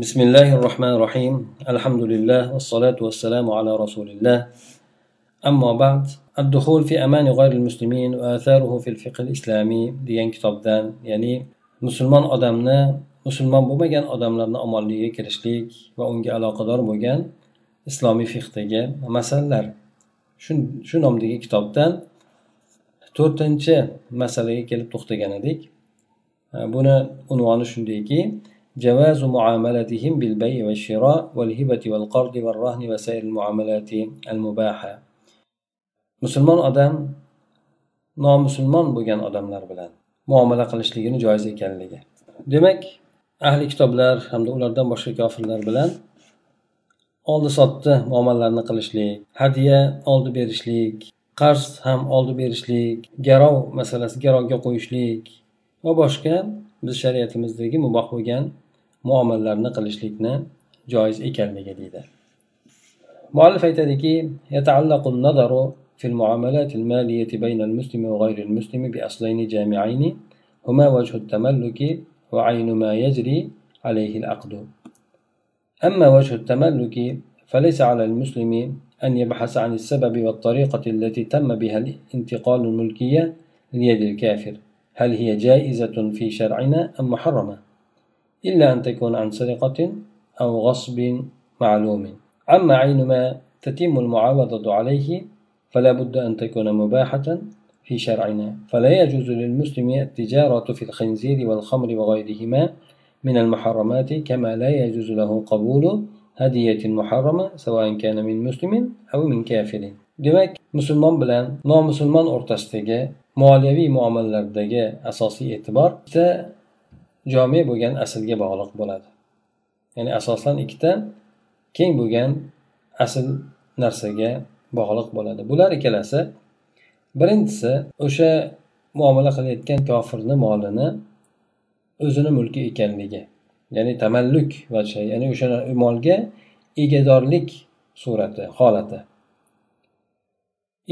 بسم الله الرحمن الرحيم الحمد لله والصلاة والسلام على رسول الله أما بعد الدخول في أمان غير المسلمين وآثاره في الفقه الإسلامي degan kitobdan ya'ni musulmon odamni musulmon bo'lmagan odamlarni omonligiga kirishlik va unga aloqador bo'lgan islomiy fiqdagi masalalar shu nomdagi kitobdan to'rtinchi masalaga kelib to'xtagan edik buni unvoni shundayki جواز معاملتهم بالبيع والشراء والهبة والقرض والرهن وسائر المعاملات المباحة musulmon odam nomusulmon bo'lgan odamlar bilan muomala qilishligini joiz ekanligi demak ahli kitoblar hamda ulardan boshqa kofirlar bilan oldi sotdi muomalalarni qilishlik hadya oldi berishlik qarz ham oldi berishlik garov masalasi garovga qo'yishlik va boshqa biz shariatimizdagi muboh bo'lgan muomalalarni qilishlikni joiz ekanligi deydi. Muallif aytadiki في المعاملات المالية بين المسلم وغير المسلم بأصلين جامعين هما وجه التملك وعين ما يجري عليه العقد أما وجه التملك فليس على المسلم أن يبحث عن السبب والطريقة التي تم بها انتقال الملكية ليد الكافر هل هي جائزة في شرعنا أم محرمة إلا أن تكون عن سرقة أو غصب معلوم. أما عين ما تتم المعاوضة عليه فلا بد أن تكون مباحة في شرعنا. فلا يجوز للمسلم التجارة في الخنزير والخمر وغيرهما من المحرمات كما لا يجوز له قبول هدية محرمة سواء كان من مسلم أو من كافر. demak musulmon bilan nomusulmon o'rtasidagi moliyaviy muomalalardagi asosiy e'tibor ikkita jome bo'lgan aslga bog'liq bo'ladi. Ya'ni asosan ikkita keng bo'lgan asl narsaga bog'liq bo'ladi. Bular ikkalasi birinchisi o'sha muomala qilayotgan kofirni molini o'zini mulki ekanligi ya'ni tamalluk vachi ya'ni o'sha molga egadorlik surati holati.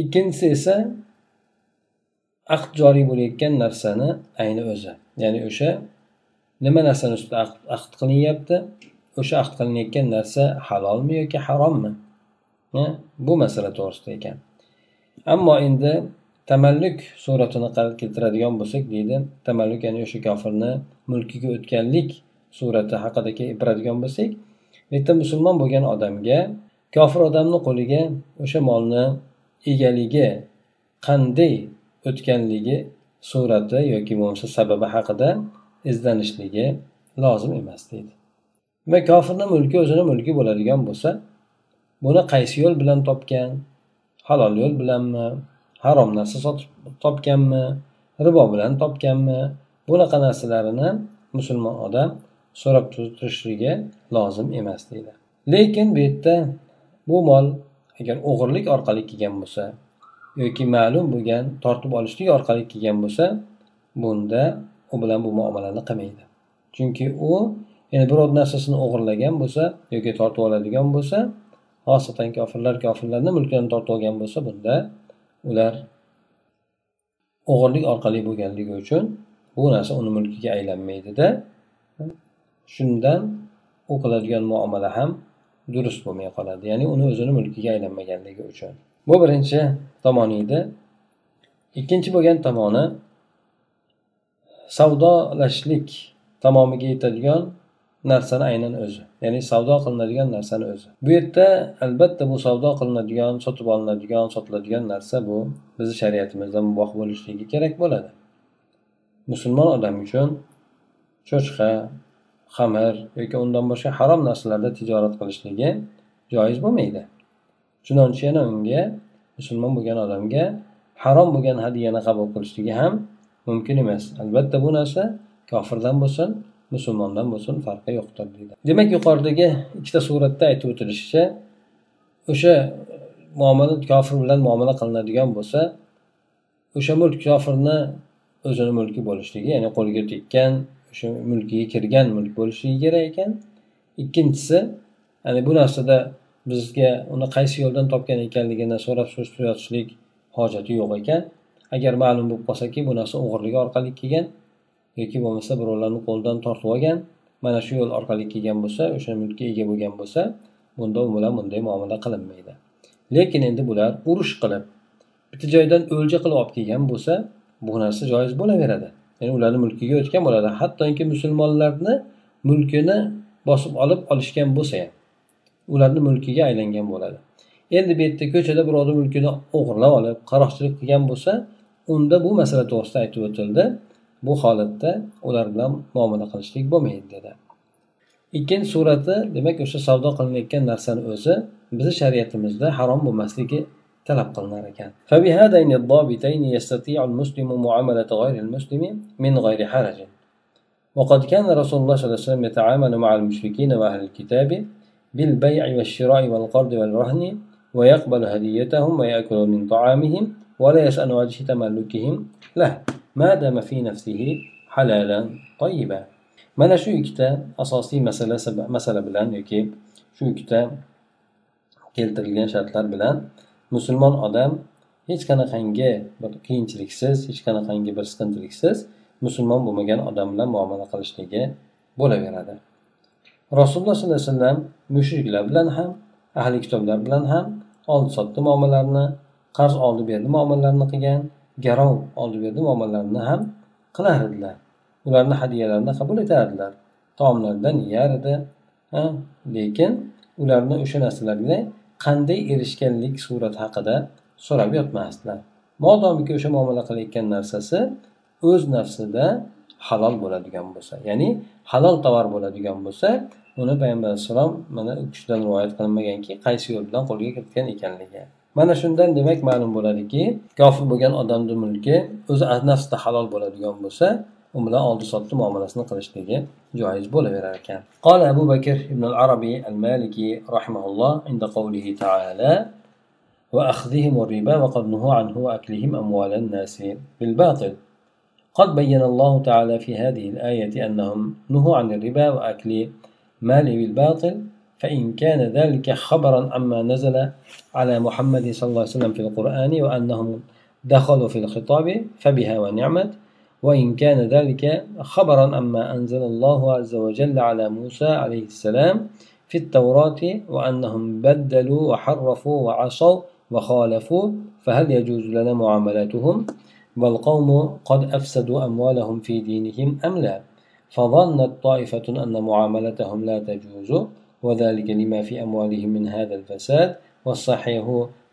Ikkinchisi esa aqd joriy bo'layotgan narsani ayni o'zi ya'ni o'sha nima narsani ustida aqd qilinyapti? O'sha aqd qilinayotgan narsa halolmi yoki harommi? Bu masala to'g'risida ekan. Ammo endi tamalluk suratini keltiradigan bo'lsak deydi tamalluk ya'ni o'sha kofirni mulkiga o'tganlik surati haqida gapiradigan bo'lsak bu yerda musulmon bo'lgan odamga kofir odamni qo'liga o'sha molni egaligi qanday o'tganligi surati yoki bo'lmasa sababi haqida izlanishligi lozim emas deydi. Va kofirni mulki o'zini mulki bo'ladigan bo'lsa buni qaysi yo'l bilan topgan? Halol yo'l bilanmi? Harom narsa sotib topganmi? Ribo bilan topganmi? Bunaqa narsalarini musulmon odam so'rab turishligi lozim emas deydi. Lekin bu yerda bu mol agar o'g'irlik orqali kelgan bo'lsa yoki ma'lum bo'lgan tortib olishlik orqali kelgan bo'lsa bunda u bilan bu muomalani qilmaydi. Chunki u ya'ni birov narsasini o'g'irlagan bo'lsa yoki tortib oladigan bo'lsa xosatan kofirlar kofirlarni mulklarini tortib olgan bo'lsa bunda ular o'g'irlik orqali bo'lganligi uchun bu narsa uni mulkiga aylanmaydida shundan u qiladigan muomala ham durust bo'lmay qoladi. Ya'ni uni o'zini mulkiga aylanmaganligi uchun. Bu birinchi tomoni edi. Ikkinchi bo'lgan tomoni savdolashlik tamomiga yetadigan narsani aynan o'zi. Ya'ni savdo qilinadigan narsani o'zi. Bu yerda albatta bu savdo qilinadigan sotib olinadigan sotiladigan narsa bu bizni shariatimizda muboh bo'lishligi kerak bo'ladi. Musulmon odam uchun cho'chqa xamir yoki undan boshqa harom narsalarda tijorat qilishligi joiz bo'lmaydi. Chunonchi yana unga musulmon bo'lgan odamga harom bo'lgan hadyani qabul qilishligi ham mumkin emas. Albatta bu narsa kofirdan bo'lsin musulmondan bo'lsin farqi yo'qdir deydi. Demak yuqoridagi ikkita suratda aytib o'tilishicha o'sha muomala kofir bilan muomala qilinadigan bo'lsa o'sha mulk kofirni o'zini mulki bo'lishligi ya'ni qo'liga tekkan o'sha mulkiga kirgan mulk bo'lishligi kerak ekan. Ikkinchisi ya'ni bu narsada bizga uni qaysi yo'ldan topgan ekanligini so'rab surishtirishlik hojati yo'q ekan. Agar ma'lum bo'lib qolsaki bu narsa o'g'irligi orqali kelgan yoki bo'lmasa birovlarni qo'lidan tortib olgan mana shu yo'l orqali kelgan bo'lsa o'sha mulkka ega bo'lgan bo'lsa bunda u bilan bunday muomala qilinmaydi. Lekin endi bular urush qilib bitta joydan o'lja qilib olib kelgan bo'lsa bu narsa joiz bo'laveradi. Ya'ni ularni mulkiga o'tgan bo'ladi. Hattoki musulmonlarni mulkini bosib olib olishgan bo'lsa ham ularni mulkiga aylangan bo'ladi. Endi bu yerda ko'chada birovni mulkini o'g'irlab olib qaroqchilik qilgan bo'lsa unda bu masala to'g'risida aytib o'tildi bu holatda ular bilan muomala qilishlik bo'lmaydi dedi ikkinchi surati demak o'sha savdo qilinayotgan narsani o'zi bizni shariatimizda harom bo'lmasligi talab qilinar ekan فبهذين الضابطين يستطيع المسلم معاملة غير المسلم من غير حرج وقد كان رسول الله صلى الله عليه وسلم يتعامل مع المشركين وأهل الكتاب بالبيع والشراء والقرض والرهن ويقبل هديتهم ويأكل من طعامهم ولا يسأل وجه تملكهم له ما دام في نفسه حلالا طيبا mana shu ikkita asosiy masala masala bilan yoki shu ikkita keltirilgan shartlar bilan musulmon odam hech qanaqangi bir qiyinchiliksiz hech qanaqangi bir siqintiliksiz musulmon bo'lmagan odam bilan muomala qilishligi bo'laveradi rasululloh sollallohu alayhi vasallam mushriklar bilan ham ahli kitoblar bilan ham oldi sotdi muomalalarni qarz oldi berdi muomalalarini qilgan garov oldi berdi muomalalarini ham qilar edilar. Ularni hadyalarini qabul etardilar taomlaridan yeyar edi lekin ularni o'sha narsalarga qanday erishganlik surati haqida so'rab yotmasdilar. Modomiki o'sha muomala qilayotgan narsasi o'z nafsida halol bo'ladigan bo'lsa ya'ni halol tovar bo'ladigan bo'lsa uni payg'ambar alayhissalom mana u kishidan rivoyat qilinmaganki qaysi yo'l bilan qo'lga kiritgan ekanligi. Mana shundan demak ma'lum bo'ladiki kofir bo'lgan odamni mulki o'zi nafsida halol bo'ladigan bo'lsa u bilan oldi sotdi muomalasini qilishligi joiz bo'laverar ekan. قال أبو بكر ابن العربي المالكي رحمه الله عند قوله تعالى وأخذهم الربا وقد نهوا عنه وأكلهم أموال الناس بالباطل قد بين الله تعالى في هذه الآية أنهم نهوا عن الربا وأكل مال بالباطل فإن كان ذلك خبرا عما نزل على محمد صلى الله عليه وسلم في القرآن وأنهم دخلوا في الخطاب فبها ونعمت. وإن كان ذلك خبرا عما أنزل الله عز وجل على موسى عليه السلام في التوراة وأنهم بدلوا وحرفوا وعصوا وخالفوا فهل يجوز لنا معاملاتهم؟ والقوم قد أفسدوا أموالهم في دينهم أم لا؟ فظنت طائفة أن معاملتهم لا تجوز. وذلك لما في أموالهم من هذا الفساد والصحيح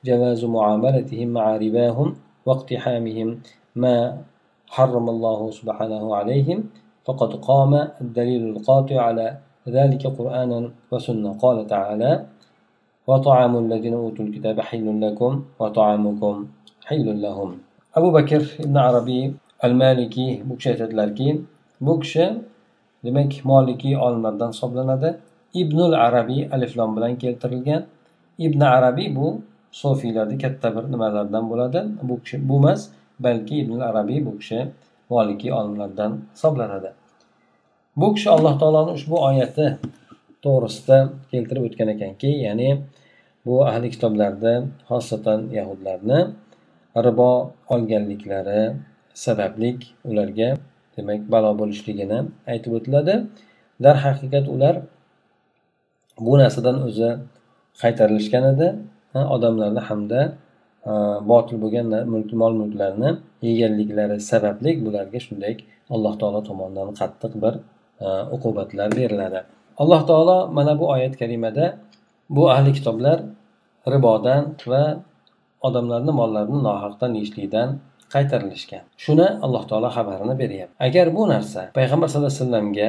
جواز معاملتهم مع رباهم واقتحامهم ما حرم الله سبحانه عليهم فقد قام الدليل القاطع على ذلك قرآنا وسنة. قال تعالى وطعام الذين أوتوا الكتاب حل لكم وطعامكم حل لهم. أبو بكر ابن عربي المالكي بكشة تدلركي بكشة demak molikiy olimlardan hisoblanadi. Ibnul arabiy aliflom bilan keltirilgan. Ibn arabiy bu sofiylarni katta bir nimalardan bo'ladi. Bu kishi bu emas balki ibn arabiy bu kishi molikiy olimlardan hisoblanadi. Bu kishi alloh taoloni ushbu oyati to'g'risida keltirib o'tgan ekanki ya'ni bu ahli kitoblarda xosatan yahudlarni ribo olganliklari sabablik ularga demak balo bo'lishligini aytib o'tiladi. Darhaqiqat ular bu narsadan o'zi qaytarilishgan edi. Odamlarni hamda botil bo'lgan mol mulklarni yeganliklari sababli bularga shunday alloh taolo tomonidan qattiq bir uqubatlar beriladi. Alloh taolo mana bu oyat karimada bu ahli kitoblar ribodan va odamlarni mollarini nohaqdan yeyishlikdan qaytarilishgan. Shuni alloh taolo xabarini beryapti. Agar bu narsa payg'ambar sallallohu alayhi vasallamga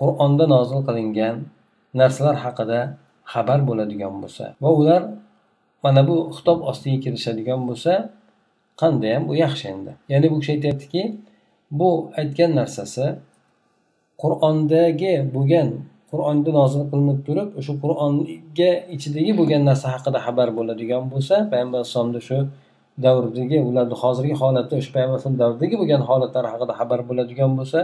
qur'onda nozil qilingan narsalar haqida xabar bo'ladigan bo'lsa va ular mana bu xitob ostiga kirishadigan bo'lsa qandayyam bu yaxshi endi. Ya'ni bu kishi aytyaptiki bu aytgan narsasi qur'ondagi bo'lgan qur'onda nozil qilinib turib o'sha qur'onga ichidagi bo'lgan narsa haqida xabar bo'ladigan bo'lsa payg'ambar alayhissalomni shu davridagi ularni hozirgi holati o'sha payg'ambar alayhisalom davridagi bo'lgan holatlar haqida xabar bo'ladigan bo'lsa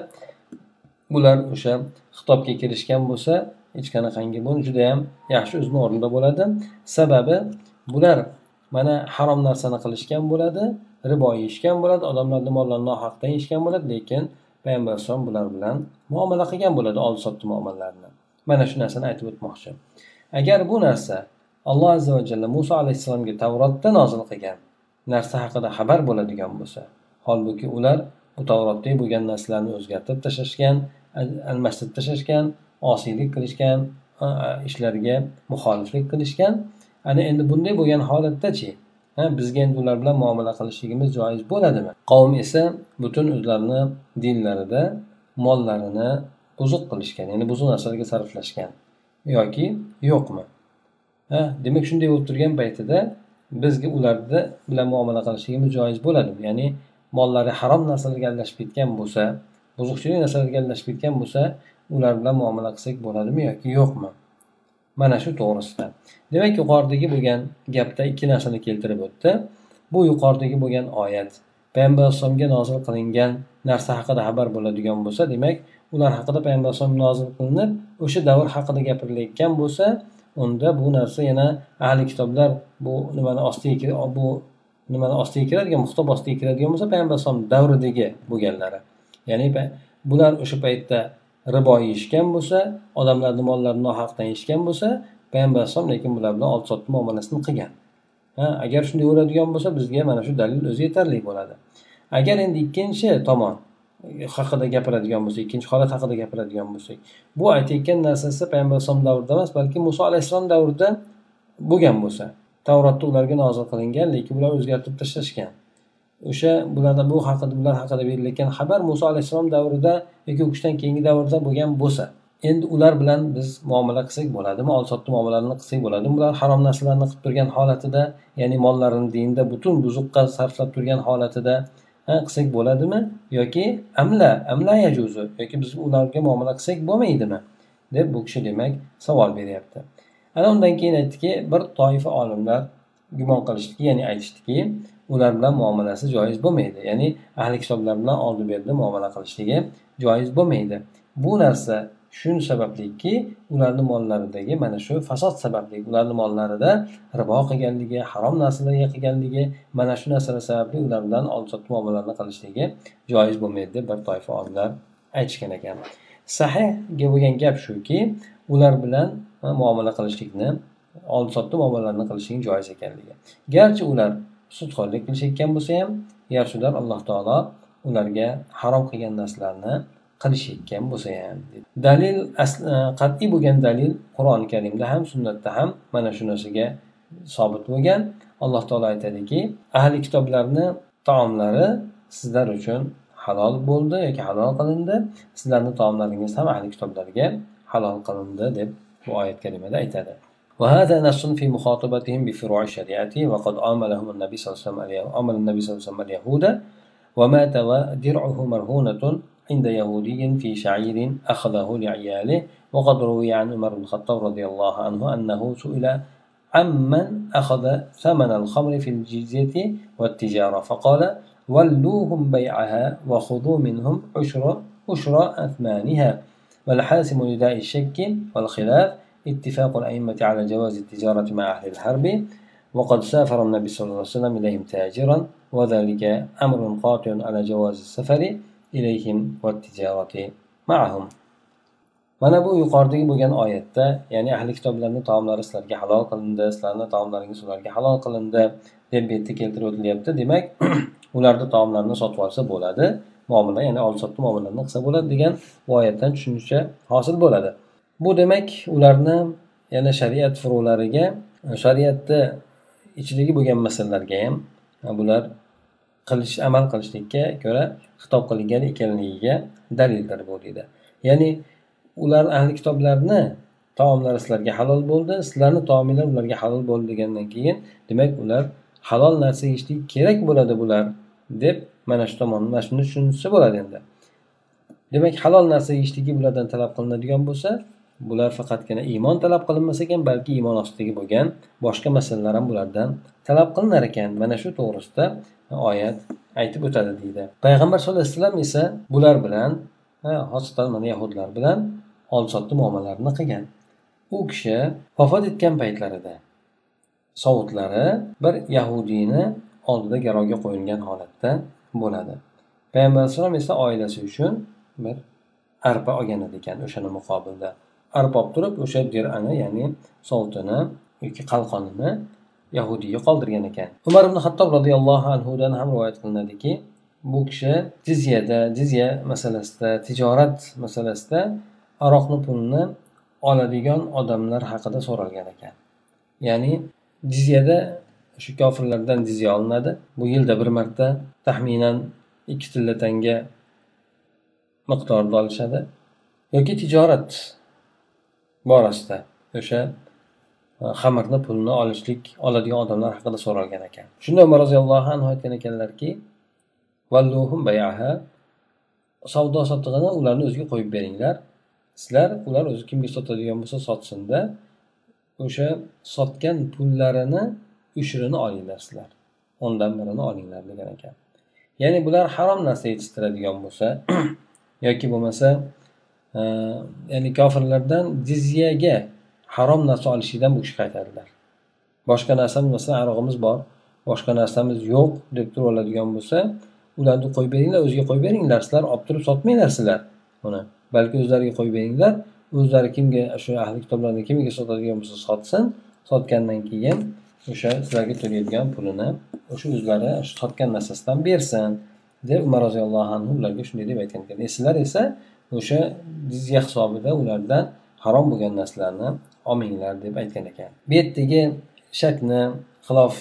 bular o'sha xitobga kirishgan bo'lsa hech qanaqangi bu judayam yaxshi o'zini o'rnida bo'ladi. Sababi bular mana harom narsani qilishgan bo'ladi ribo yeyishgan bo'ladi odamlarni mollarini nohaqdan yeyishgan bo'ladi lekin payg'ambar alayhisalom bular bilan muomala qilgan bo'ladi oldi sotdi muomalalarni. Mana shu narsani aytib o'tmoqchi. Agar bu narsa alloh azza va jalla muso alayhissalomga tavrotda nozil qilgan narsa haqida xabar bo'ladigan bo'lsa holbuki ular bu tavrotda bo'lgan narsalarni o'zgartirib tashlashgan almashtirib tashlashgan osiylik qilishgan ishlarga muxoliflik qilishgan. Ana endi bunday bo'lgan holatdachi bizga endi ular bilan muomala qilishligimiz joiz bo'ladimi? Qavm esa butun o'zlarini dinlarida mollarini buzuq qilishgan ya'ni buzuq narsalarga sarflashgan yoki yo'qmi? Ha demak shunday bo'lib turgan paytida bizga ularni bilan muomala qilishligimiz joiz bo'ladimi? Ya'ni mollari harom narsalarga aralashib ketgan bo'lsa buzuqchilik narsalarga aralashib ketgan bo'lsa ular bilan muomala qilsak bo'ladimi yoki yo'qmi? Mana shu to'g'risida. Demak yuqoridagi bo'lgan gapda ikki narsani keltirib o'tdi. Bu yuqoridagi bo'lgan oyat payg'ambar alayhisalomga nozil qilingan narsa haqida xabar bo'ladigan bo'lsa demak ular haqida payg'ambar alayhisalom nozil qilinib o'sha davr haqida gapirilayotgan bo'lsa unda bu narsa yana ahli kitoblar bu nimani ostiga bu nimani ostiga kiradigan muxtob ostiga kiradigan bo'lsa payg'ambar alayhisalom davridagi bo'lganlari. Ya'ni bular o'sha paytda ribo yeyishgan bo'lsa odamlarni mollarini nohaqdan yeyishgan bo'lsa payg'ambar alayhisalom lekin bular bilan oldi sotdi muomalasini qilgan. Ha agar shunday bo'ladigan bo'lsa bizga mana shu dalil o'zi yetarli bo'ladi. Agar endi ikkinchi tomon haqida gapiradigan bo'lsak ikkinchi holat haqida gapiradigan bo'lsak bu aytayotgan narsasi payg'ambar alayhisalom davrida emas balki muso alayhissalom davrida bo'lgan bo'lsa. Tavrotda ularga nozil qilingan lekin ular o'zgartirib tashlashgan. O'sha bularda bu haqida bular haqida berilayotgan xabar muso alayhissalom davrida yoki u kishidan keyingi davrda bo'lgan bo'lsa endi ular bilan biz muomala qilsak bo'ladimi oldi sotdi muomalalarini qilsak bo'ladimi bular harom narsalarni qilib turgan holatida ya'ni mollarini dinda butun buzuqqa sarflab turgan holatida qilsak bo'ladimi yoki amla amla yajuzu yoki biz ularga muomala qilsak bo'lmaydimi deb bu kishi demak savol beryapti. Ana undan keyin aytdiki bir toifa olimlar gumon qilishdiki ya'ni aytishdiki ular bilan muomalasi joiz bo'lmaydi. Ya'ni ahli kitoblar bilan oldi berdi muomala qilishligi joiz bo'lmaydi. Bu narsa shu sabablikki ularni mollaridagi mana shu fasod sababli ularni mollarida ribo qilganligi harom narsalarga qilganligi mana shu narsalar sababli ular bilan oldi sotdi muomalalarni qilishligi joiz bo'lmaydi deb bir toifa olimlar aytishgan ekan. Sahihga bo'lgan gap shuki ular bilan muomala qilishlikni oldi sotdi muomalalarni qilishlik joiz ekanligi. Garchi ular sudxo'rlik qilishayotgan bo'lsa ham garchi ular alloh taolo ularga harom qilgan narsalarni qilishayotgan bo'lsa ham. Dalil e, qat'iy bo'lgan dalil qur'oni karimda ham sunnatda ham mana shu narsaga sobit bo'lgan. Alloh taolo aytadiki ahli kitoblarni taomlari sizlar uchun halol bo'ldi yoki halol qilindi. Sizlarni taomlaringiz ham ahli kitoblarga halol qilindi deb bu oyat kalimada aytadi. وهذا نص في مخاطبتهم بفروع الشريعة وقد آملهم النبي صلى الله عليه وسلم آمل النبي صلى الله عليه وسلم اليهود ومات ودرعه مرهونة عند يهودي في شعير أخذه لعياله وقد روي عن عمر بن الخطاب رضي الله عنه أنه سئل عمن أخذ ثمن الخمر في الجزية والتجارة فقال ولوهم بيعها وخذوا منهم عشر عشر أثمانها والحاسم لداء الشك والخلاف اتفاق الأئمة على جواز التجارة مع أهل الحرب وقد سافر النبي صلى الله عليه وسلم إليهم تاجرا وذلك أمر قاطع على جواز السفر إليهم والتجارة معهم mana bu yuqoridagi bo'lgan oyatda ya'ni ahli kitoblarni taomlari sizlarga halol qilindi sizlarni taomlaringiz ularga halol qilindi deb bu yerda keltirib o'tilyapti demak ularni taomlarini sotib olsa bo'ladi muomala ya'ni oldi sotdi muomalalarni qilsa bo'ladi degan bu oyatdan tushuncha hosil bo'ladi Bu demak ularni yana shariat furulariga shariatni ichidagi bo'lgan masalalarga ham bular qilish amal qilishlikka ko'ra xitob qilingan ekanligiga dalildir bu deydi ya'ni ular ahli kitoblarni taomlari sizlarga halol bo'ldi sizlarni taominglar ularga halol bo'ldi degandan keyin demak ular halol narsa yeyishlik kerak bo'ladi bular deb mana shu tomonni mana shuni tushunsa bo'ladi endi. Demak halol narsa yeyishligi bulardan talab qilinadigan bo'lsa bular faqatgina iymon talab qilinmas ekan balki iymon ostidagi bo'lgan boshqa masalalar ham bulardan talab qilinar ekan. Mana shu to'g'risida oyat aytib o'tadi deydi. Payg'ambar sallallohu alayhi vasallam esa bular bilan xosatan mana yahudlar bilan oldi sotdi muomalalarni qilgan. U kishi vafot etgan paytlarida sovutlari bir yahudiyni oldida garovga qo'yilgan holatda bo'ladi. Payg'ambar alayhissalom esa oilasi uchun bir arpa olgan edi ekan o'shani muqobilda. Arbob turib o'sha dirani ya'ni sovutini yoki qalqonini yahudiyga qoldirgan ekan. Umar ibn hattob roziyallohu anhudan ham rivoyat qilinadiki bu kishi jizyada jizya masalasida tijorat masalasida aroqni pulini oladigan odamlar haqida so'ralgan ekan. Ya'ni jizyada shu kofirlardan jizya olinadi. Bu yilda bir marta taxminan ikki tilla tanga miqdorda olishadi. Yoki tijorat borasida o'sha e, xamirni pulni olishlik oladigan odamlar haqida so'ralgan ekan. Shunda umar roziyallohu anhu aytgan ekanlarki savdo sotig'ini ularni o'ziga qo'yib beringlar. Sizlar ular o'zi kimga sotadigan bo'lsa sotsinda o'sha sotgan pullarini ushrini olinglar sizlar. O'ndan birini olinglar degan ekan. Ya'ni bular harom narsa yetishtiradigan bo'lsa yoki bo'lmasa ya'ni kofirlardan jizyaga harom narsa olishlikdan bu kishi qaytadilar boshqa narsamiz masalan arog'imiz bor. Boshqa narsamiz yo'q deb turib oladigan bo'lsa ularni qo'yib beringlar o'ziga qo'yib beringlar sizlar olib turib sotmanglar sizlar uni. Balki o'zlariga qo'yib beringlar o'zlari kimga shu ahli kitoblarni kimga sotadigan bo'lsa sotsin. Sotgandan keyin o'sha sizlarga to'laydigan pulini o'sha o'zlari sotgan narsasidan bersin deb umar roziyallohu anhu ularga shunday deb aytgan ekan. Sizlar esa o'sha jizya hisobida ulardan harom bo'lgan narsalarni olmanglar deb aytgan ekan. Bu yerdagi shakni xilof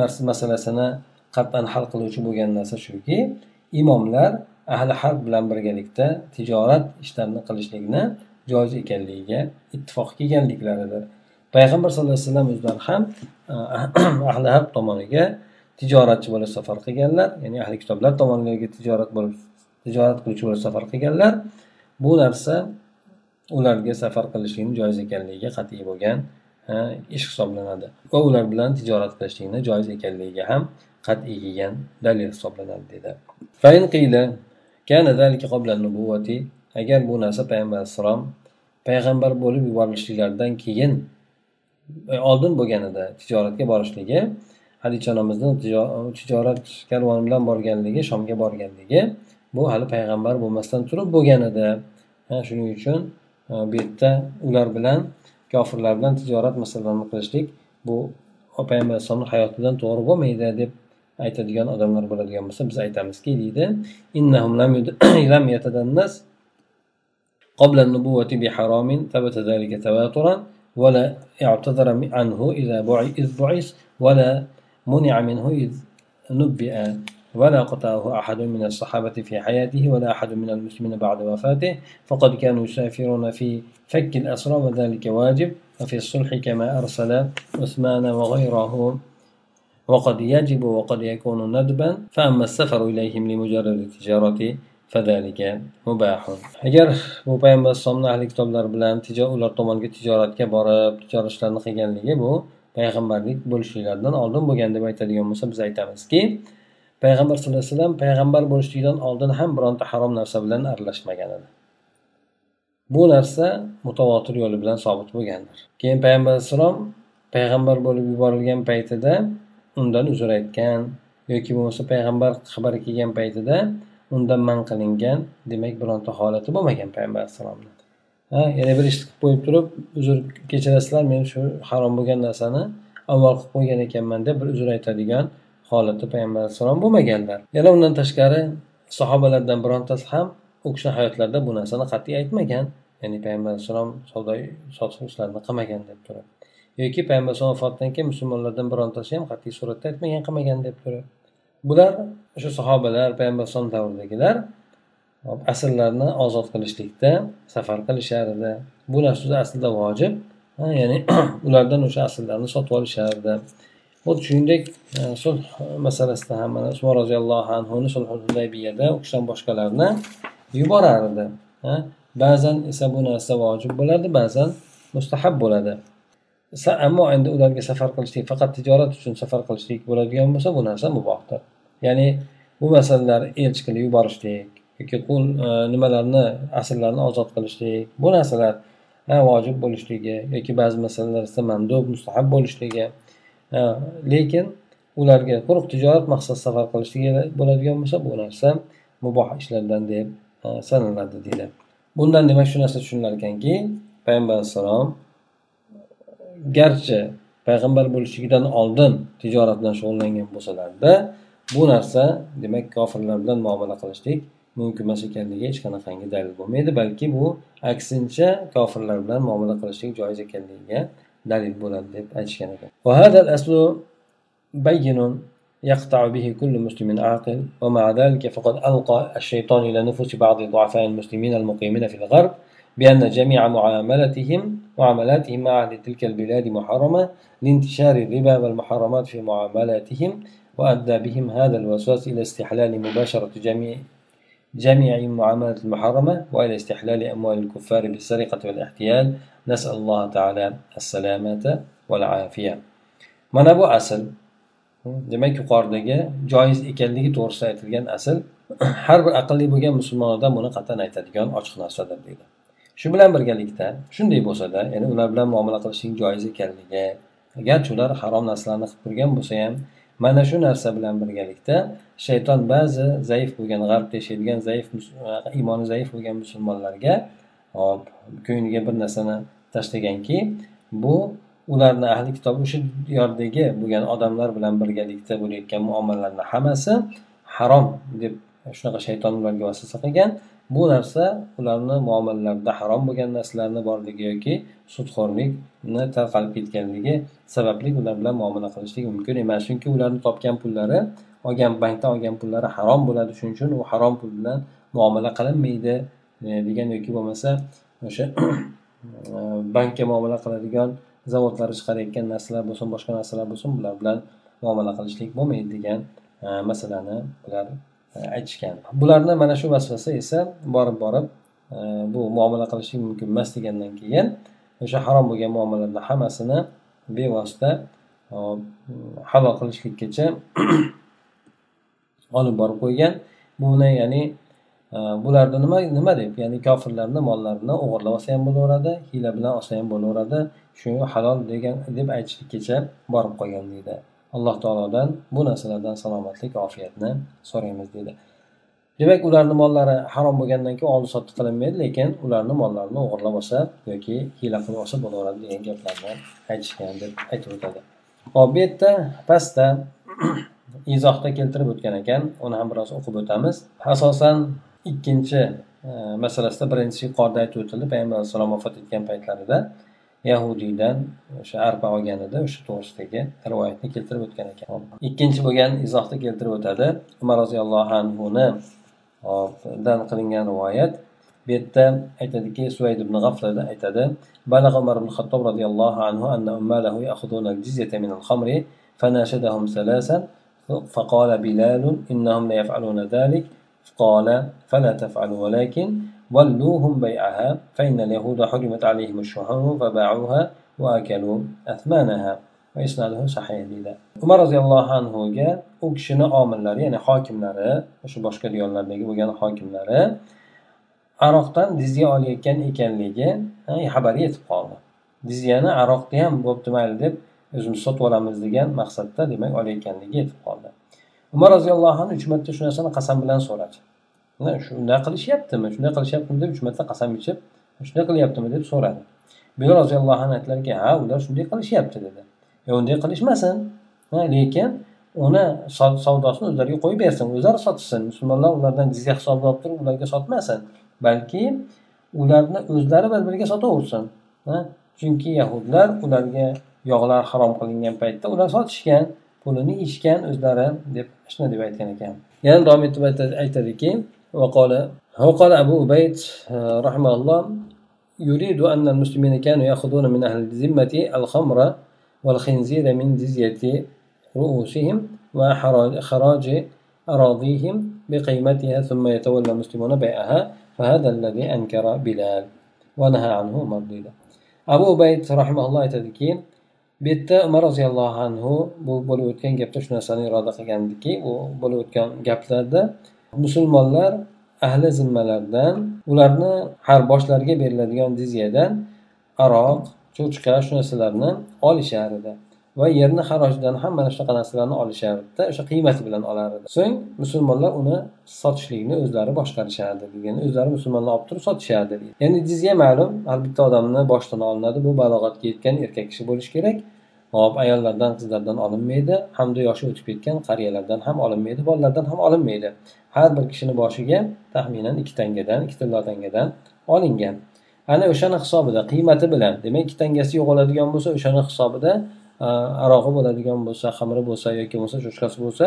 narsa masalasini qat'an hal qiluvchi bo'lgan narsa shuki imomlar ahli harb bilan birgalikda tijorat ishlarini qilishlikni joiz ekanligiga ittifoq kelganliklaridir. Payg'ambar sallallohu alayhi vasallam o'zlari ham ahli harb tomoniga tijoratchi bo'lib safar qilganlar ya'ni ahli kitoblar tomonlariga tijorat bo'lib tijorat qiluvchi bo'lib safar qilganlar. Bu narsa ularga safar qilishlikni joiz ekanligiga qat'iy bo'lgan ish hisoblanadi va ular bilan tijorat qilishlikni joiz ekanligiga ham qat'iy kelgan dalil hisoblanadi dedi. Agar bu narsa payg'ambar alayhissalom payg'ambar bo'lib yuborilishliklaridan keyin e, oldin bo'lganida tijoratga borishligi hadicha onamizni tijorat karvoni bilan borganligi shomga borganligi bu hali payg'ambar bo'lmasdan turib bo'lgan edi shuning uchun e, bu yerda ular bilan kofirlar bilan tijorat masalalarini qilishlik bu payg'ambar alayhissalomni hayotidan to'g'ri bo'lmaydi deb aytadigan odamlar bo'ladigan bo'lsa biz aytamizki deydi قبل النبوة بحرام ثبت ذلك تواترا ولا اعتذر عنه إذا إذ بعث ولا منع منه إذ نبئ ولا قطعه أحد من الصحابة في حياته ولا أحد من المسلمين بعد وفاته فقد كانوا يسافرون في فك الأسرى وذلك واجب وفي الصلح كما أرسل عثمان وغيره. وقد يجب وقد يكون ندبا فأما السفر إليهم لمجرد التجارة فذلك مباح. اگر bu payg'ambar alayhisalomni ahli kitoblar bilan ular tomonga tijoratga borib tijorat ishlarini qilganligi bu payg'ambarlik bo'lishliklaridan oldin bo'lgan deb aytadigan bo'lsa payg'ambar sallallohu alayhi vasallam payg'ambar bo'lishligidan oldin ham bironta harom narsa bilan aralashmagan edi. Bu narsa mutavotir yo'li bilan sobit bo'lgandir. Keyin payg'ambar alayhissalom payg'ambar bo'lib yuborilgan paytida undan uzr aytgan yoki bo'lmasa payg'ambar xabari kelgan paytida undan man qilingan demak bironta holati bo'lmagan payg'ambar alayhissalomni ha yana bir ishni qilib qo'yib turib uzr kechirasizlar men shu harom bo'lgan narsani avval qilib qo'ygan ekanman deb bir uzr aytadigan holati payg'ambar alayhissalom bo'lmaganlar. Yana undan tashqari sahobalardan birontasi ham u kishini hayotlarida bu narsani qat'iy aytmagan. Ya'ni payg'ambar alayhissalom savdo sotiq ishlarini qilmagan deb turib. Yoki payg'ambar alayhisalom vafotidan keyin musulmonlardan birontasi ham qat'iy suratda aytmagan qilmagan deb turib. Bular o'sha sahobalar payg'ambar alayhisalom davridagilar asrlarni ozod qilishlikda safar qilishar edi. Bu narsa aslida vojib. Ya'ni ulardan o'sha asllarni sotib olishardi xuddi shuningdek e, sulh masalasida ham mana usmon roziyallohu anhuni sulhul hudaybiyada u kishidan boshqalarni yuborardi ba'zan esa bu narsa vojib bo'ladi ba'zan mustahab bo'ladi. Ammo endi ularga safar qilishlik faqat tijorat uchun safar qilishlik bo'ladigan bo'lsa bu narsa mubohdir ya'ni bu masalalar elchi qilib yuborishlik yoki qul e, nimalarni asrlarni ozod qilishlik bu narsalar vojib bo'lishligi yoki ba'zi masalalar esa mandub mustahab bo'lishligi lekin ularga quruq tijorat maqsadida safar qilishligi bo'ladigan bo'lsa bu narsa muboh ishlardan deb sanaladi deydi. Bundan demak shu narsa tushunilar ekanki payg'ambar alayhissalom garchi payg'ambar bo'lishligidan oldin tijorat bilan shug'ullangan bo'lsalarda bu narsa demak kofirlar bilan muomala qilishlik mumkin emas ekanligi hech qanaqangi dalil bo'lmaydi balki bu aksincha kofirlar bilan muomala qilishlik joiz ekanligiga dalil bo'ladi deb aytishgan ekan يقطع به كل مسلم عاقل ومع ذلك فقد ألقى الشيطان إلى نفوس بعض ضعفاء المسلمين المقيمين في الغرب بأن جميع معاملتهم معاملاتهم مع أهل تلك البلاد محرمة لانتشار الربا والمحرمات في معاملاتهم وأدى بهم هذا الوسواس إلى استحلال مباشرة جميع جميع المعاملات المحرمة وإلى استحلال أموال الكفار بالسرقة والاحتيال nasalloh taala assalamata va afiya mana bu asl demak yuqoridagi joiz ekanligi to'g'risida aytilgan asl har bir aqlli bo'lgan musulmon odam buni qat'an aytadigan ochiq narsadir deydi shu bilan birgalikda shunday bo'lsada ya'ni ular bilan muomala qilishning joiz ekanligi garchi ular harom narsalarni qilib turgan bo'lsa ham mana shu narsa bilan birgalikda shayton ba'zi zaif bo'lgan g'arbda yashaydigan zaif iymoni zaif bo'lgan musulmonlarga hop ko'ngliga bir narsani tashlaganki bu ularni ahli kitob o'sha yordagi bo'lgan odamlar bilan birgalikda bo'layotgan muomalalarni hammasi harom deb shunaqa shayton ularga vasvasa qilgan. Bu narsa ularni muomalalarida harom bo'lgan narsalarni borligi yoki sudxo'rlikni tarqalib ketganligi sababli ular bilan muomala qilishlik mumkin emas. Chunki ularni topgan pullari olgan bankdan olgan pullari harom bo'ladi. Shuning uchun u harom pul bilan muomala qilinmaydi. E, degan yoki bo'lmasa o'sha e, bankka muomala qiladigan zavodlari chiqarayotgan narsalar bo'lsin boshqa narsalar bo'lsin bular bilan muomala qilishlik bo'lmaydi degan e, masalani bular aytishgan. Bularni mana shu vasvasa esa borib borib bu muomala qilishlik mumkin emas degandan keyin o'sha harom bo'lgan muomalalarni hammasini bevosita halol qilishlikkacha olib borib qo'ygan. Buni ya'ni bularni nima nima deb? Ya'ni kofirlarni mollarini o'g'irlab olsa ham bo'laveradi hiyla bilan olsa ham bo'laveradi. Shu halol degan deb aytishlikkacha borib qolgan deydi. Alloh taolodan bu narsalardan salomatlik ofiyatni so'raymiz deydi. Demak ularni mollari harom bo'lgandan keyin oldi sotdi qilinmaydi lekin ularni mollarini o'g'irlab olsa yoki hiyla qilib olsa bo'laveradi degan gaplarni aytishgan deb aytib o'tadi. Hop bu yerda pastda izohda keltirib o'tgan ekan uni ham biroz o'qib o'tamiz. Asosan ikkinchi e, masalasida birinchi yuqorida aytib o'tildi payg'ambar alayhissalom vafot etgan paytlarida yahudiydan o'sha arpa olgan edi o'sha to'g'risidagi rivoyatni keltirib o'tgan ekan ikkinchi bo'lgan izohda keltirib o'tadi umar roziyallohu anhuni dan qilingan rivoyat bu yerda aytadiki suvayd ibn g'aflada aytadi بلغ عمر بن الخطاب رضي الله عنه أن أماله يأخذون الجزية من الخمر فناشدهم ثلاثا فقال بلال إنهم لا يفعلون ذلك قال فلا تفعلوا ولكن ولوهم بيعها فإن اليهود حرمت عليهم الشحوم فباعوها وأكلوا أثمانها وإسناده صحيح deydi umar roziyallohu anhuga u kishini omillari ya'ni hokimlari o'sha boshqa diyorlardagi bo'lgan hokimlari aroqdan dizya olayotgan ekanligi xabari yetib qoldi dizyani aroqni ham bo'pti mayli deb o'zimiz sotib olamiz degan maqsadda demak olayotganligi yetib qoldi Umar roziyallohu anhu uch marta shu narsani qasam bilan so'radi shunday qilishyaptimi? Shunday qilishyaptimi? deb uch marta qasam ichib shunday qilyaptimi? deb so'radi. Bilol roziyallohu anhu aytdilarki ha ular shunday qilishyapti dedi. E unday qilishmasin. Lekin uni savdosini o'zlariga qo'yib bersin. O'zlari sotishsin. Musulmonlar ulardan jizya hisobini olib turib ularga sotmasin. Balki ularni o'zlari bir biriga sotaversin chunki yahudlar ularga yog'lar harom qilingan paytda ular sotishgan. Pulini ichgan o'zlari deb shunday deb aytgan ekan. Yana davom etib aytadiki وقال وقال أبو أبيد رحمه الله يريد أن المسلمين كانوا يأخذون من أهل الذمة الخمر والخنزير من جزية رؤوسهم وخراج أراضيهم بقيمتها ثم يتولى المسلمون بيعها فهذا الذي أنكر بلال ونهى عنه مرديدا أبو أبيد رحمه الله aytadiki bu yerda umar roziyallohu anhu bu bo'lib o'tgan gapda shu narsani iroda qilgandiki u bo'lib o'tgan gaplarda musulmonlar ahli zimmalardan ularni har boshlariga beriladigan jizyadan aroq cho'chqa shu narsalarni olishar edi. Va yerni harojidan ham mana shunaqa narsalarni olishardida o'sha qiymati bilan olar edi so'ng musulmonlar uni sotishlikni o'zlari boshqarishardi degani o'zlari musulmonlar olib turib sotishardi ya'ni jizya ma'lum har bitta odamni boshidan olinadi bu balog'atga yetgan erkak kishi bo'lishi kerak. Hop ayollardan qizlardan olinmaydi hamda yoshi o'tib ketgan qariyalardan ham olinmaydi bolalardan ham olinmaydi. Har bir kishini boshiga taxminan ikki tangadan ikki tilla tangadan olingan. Ana o'shani hisobida qiymati bilan demak ikki tangasi yo'qoladigan bo'lsa o'shani hisobida arog'i bo'ladigan bo'lsa xamiri bo'lsa yoki bo'lmasa cho'chqasi bo'lsa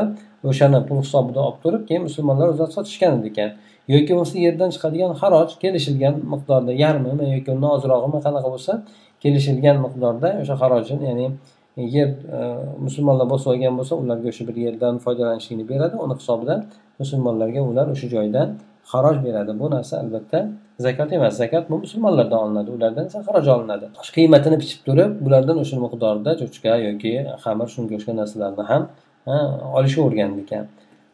o'shani pul hisobida olib turib keyin musulmonlar o'zlari sotishgan ekan yoki bo'lmasa yerdan chiqadigan xaroj kelishilgan miqdorda yarmimi yoki undan ozrog'imi qanaqa bo'lsa kelishilgan miqdorda o'sha xarojini ya'ni yer musulmonlar bosib olgan bo'lsa ularga o'sha bir yerdan foydalanishlikni beradi uni hisobidan musulmonlarga ular o'sha joydan xaroj beradi bu narsa albatta zakot emas. Zakot bu musulmonlardan olinadi. Ulardan esa xaroj olinadi. Qiymatini bichib turib bulardan o'sha miqdorda cho'chqa yoki xamir shunga o'xshagan narsalarni ham olishavergan ekan.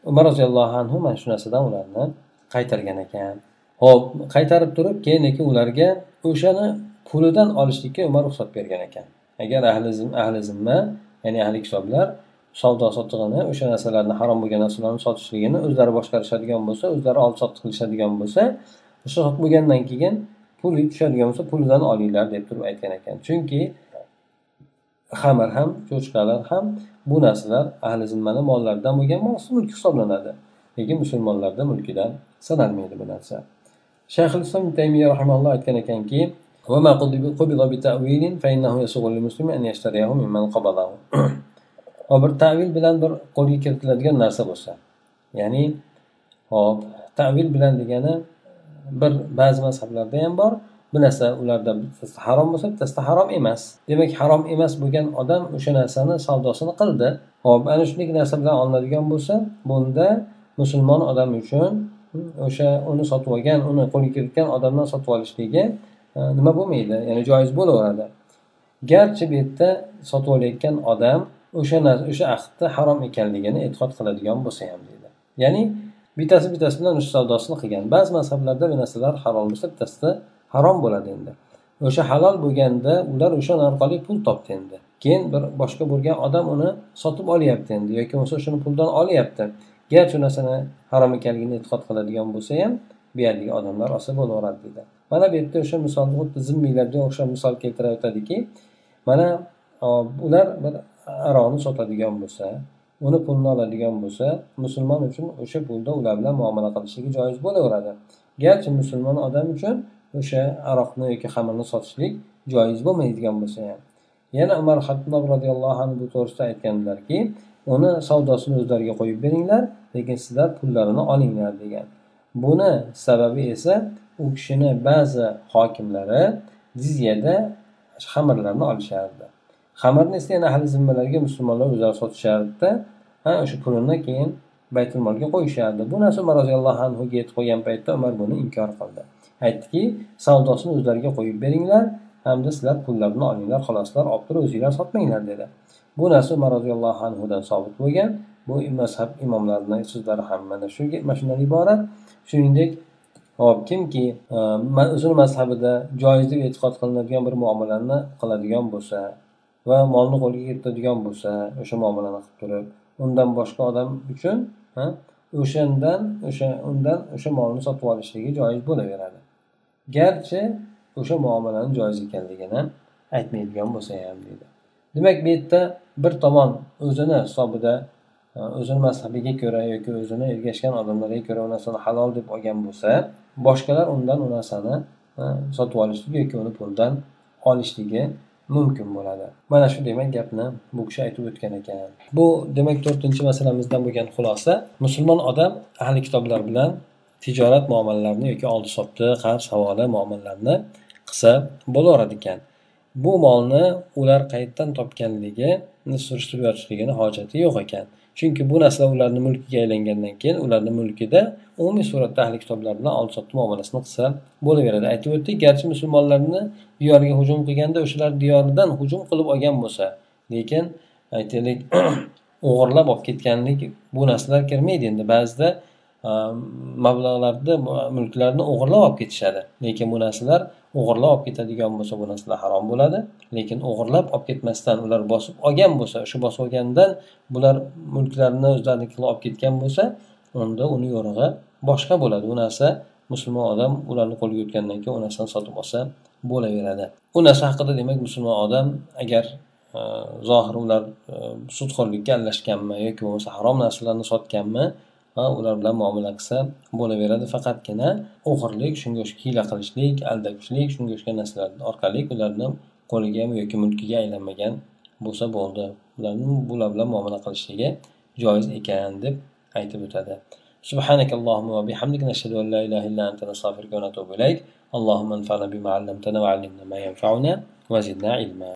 Umar roziyallohu anhu mana shu narsadan ularni qaytargan ekan. Ho'p qaytarib turib keyin lekin ularga o'shani pulidan olishlikka umar ruxsat bergan ekan. Agar ahli ahli zimma ya'ni ahli kitoblar savdo sotig'ini o'sha narsalarni harom bo'lgan narsalarni sotishligini o'zlari boshqarishadigan bo'lsa o'zlari olib sotib qilishadigan bo'lsa o'sha sotib bo'lgandan keyin pul tushadigan bo'lsa pulidan olinglar deb turib aytgan ekan chunki xamir ham cho'chqalar ham bu narsalar ahli zimmani mollaridan bo'lgan mos mulk hisoblanadi lekin musulmonlarni mulkidan sanalmaydi bu narsa shayxul islom taymiya rahimalloh aytgan ekanki وما قبض بتأويل فإنه يسوغ للمسلم أن يشتريه ممن قبضه bir tavil bilan bir qo'lga kiritiladigan narsa bo'lsa ya'ni hop tavil bilan degani bir ba'zi mazhablarda ham bor. Bu narsa ularda bittasida harom bo'lsa bittasida harom emas. Demak harom emas bo'lgan odam o'sha narsani savdosini qildi. Hop ana shunday narsa bilan olinadigan bo'lsa bunda musulmon odam uchun o'sha uni sotib olgan uni qo'lga kiritgan odamdan sotib olishligi e, nima bo'lmaydi? Ya'ni joiz bo'laveradi. Garchi bu yerda sotib olayotgan odam o'sha o'sha ahdni harom ekanligini e'tiqod qiladigan bo'lsa ham deydi. Ya'ni bittasi bittasi bilan ush savdosini qilgan. Ba'zi mazhablarda bu narsalar halol bo'lsa bittasida harom bo'ladi endi. O'sha halol bo'lganda ular o'sha orqali pul topdi endi. Keyin bir boshqa bo'lgan odam uni sotib olyapti endi yoki bo'lmasa o'shani puldan olyapti. Garchi u narsani harom ekanligini e'tiqod qiladigan bo'lsa ham bu yerdagi odamlar olsa bo'laveradi deydi mana bu yerda o'sha misolni xuddi zimmiylarga o'xshab misol keltirayotadiki mana ular bir aroqni sotadigan bo'lsa uni pulini oladigan bo'lsa musulmon uchun o'sha pulda ular bilan muomala qilishligi joiz bo'laveradi. Garchi musulmon odam uchun o'sha aroqni yoki xamirni sotishlik joiz bo'lmaydigan bo'lsa ham. Yana umar hattob roziyallohu anhu bu to'g'risida aytganlarki uni savdosini o'zlariga qo'yib beringlar lekin sizlar pullarini olinglar degan. Buni sababi esa u kishini ba'zi hokimlari jizyada xamirlarni olishardi. Xamirni esa yana ahli zimmalarga musulmonlar o'zlari sotishardida ha o'sha pulini keyin baytul molga qo'yishardi. Bu narsa umar roziyallohu anhuga yetib qolgan paytda umar buni inkor qildi. Aytdiki savdosini o'zlariga qo'yib beringlar hamda sizlar pullarni olinglar xoloslar olib turib o'zinglar sotmanglar dedi. Bu narsa umar roziyallohu anhudan sobit bo'lgan. Bu mazhab imomlarini so'zlari ham mana shunga mana shundan iborat. Shuningdek hop kimki e, usul o'zini mazhabida joiz deb e'tiqod qilinadigan bir muomalani qiladigan bo'lsa va molni qo'lga kiritadigan bo'lsa o'sha muomalani qilib turib undan boshqa odam uchun o'shandan o'sha undan o'sha molni sotib olishligi joiz bo'laveradi. Garchi o'sha muomalani joiz ekanligini aytmaydigan bo'lsa ham deydi. Demak bu yerda bir tomon o'zini hisobida e, o'zini mazhabiga ko'ra yoki o'zini ergashgan odamlarga ko'ra u narsani halol deb olgan bo'lsa boshqalar undan u narsani e, sotib olishligi yoki uni puldan olishligi mumkin bo'ladi. Mana shu demak gapni bu kishi aytib o'tgan ekan. Bu demak to'rtinchi masalamizdan bo'lgan xulosa musulmon odam ahli kitoblar bilan tijorat muomalalarini yoki oldi sotdi qarz havola muomalalarni qilsa bo'laveradi ekan. Bu molni ular qayerdan topganligini surishtirib yotishligini hojati yo'q ekan. Chunki bu narsa ularni mulkiga aylangandan keyin ularni mulkida umumiy suratda ahli kitoblar bilan oldi sotdi muomalasini qilsa bo'laveradi. Aytib o'tdik garchi musulmonlarni diyoriga hujum qilganda o'shalar diyoridan hujum qilib olgan bo'lsa lekin aytaylik o'g'irlab olib ketganlik bu narsalar kirmaydi endi. Ba'zida e, mablag'larni mulklarni o'g'irlab olib ketishadi. Lekin bu narsalar o'g'irlab olib ketadigan bo'lsa bu narsalar harom bo'ladi. Lekin o'g'irlab olib ketmasdan ular bosib olgan bo'lsa shu bosib olgandan bular mulklarni o'zlariniki qilib olib ketgan bo'lsa unda uni yo'rig'i boshqa bo'ladi. U narsa musulmon odam ularni qo'liga o'tgandan keyin u narsani sotib olsa bo'laveradi. U narsa haqida demak musulmon odam agar e, zohir ular e, sudxo'rlikka aralashganmi yoki bo'lmasa harom narsalarni sotganmi va ular bilan muomala qilsa bo'laveradi faqatgina o'g'irlik shunga o'xshagan hiyla qilishlik aldashlik shunga o'xshagan narsalar orqali ularni qo'liga yoki mulkiga aylanmagan bo'lsa bo'ldi ularni bular bilan muomala qilishligi joiz ekan deb aytib o'tadi سبحانك اللهم وبحمدك نشهد أن لا إله إلا أنت نستغفرك ونتوب إليك اللهم انفعنا بما علمتنا وعلمنا ما ينفعنا وزدنا علما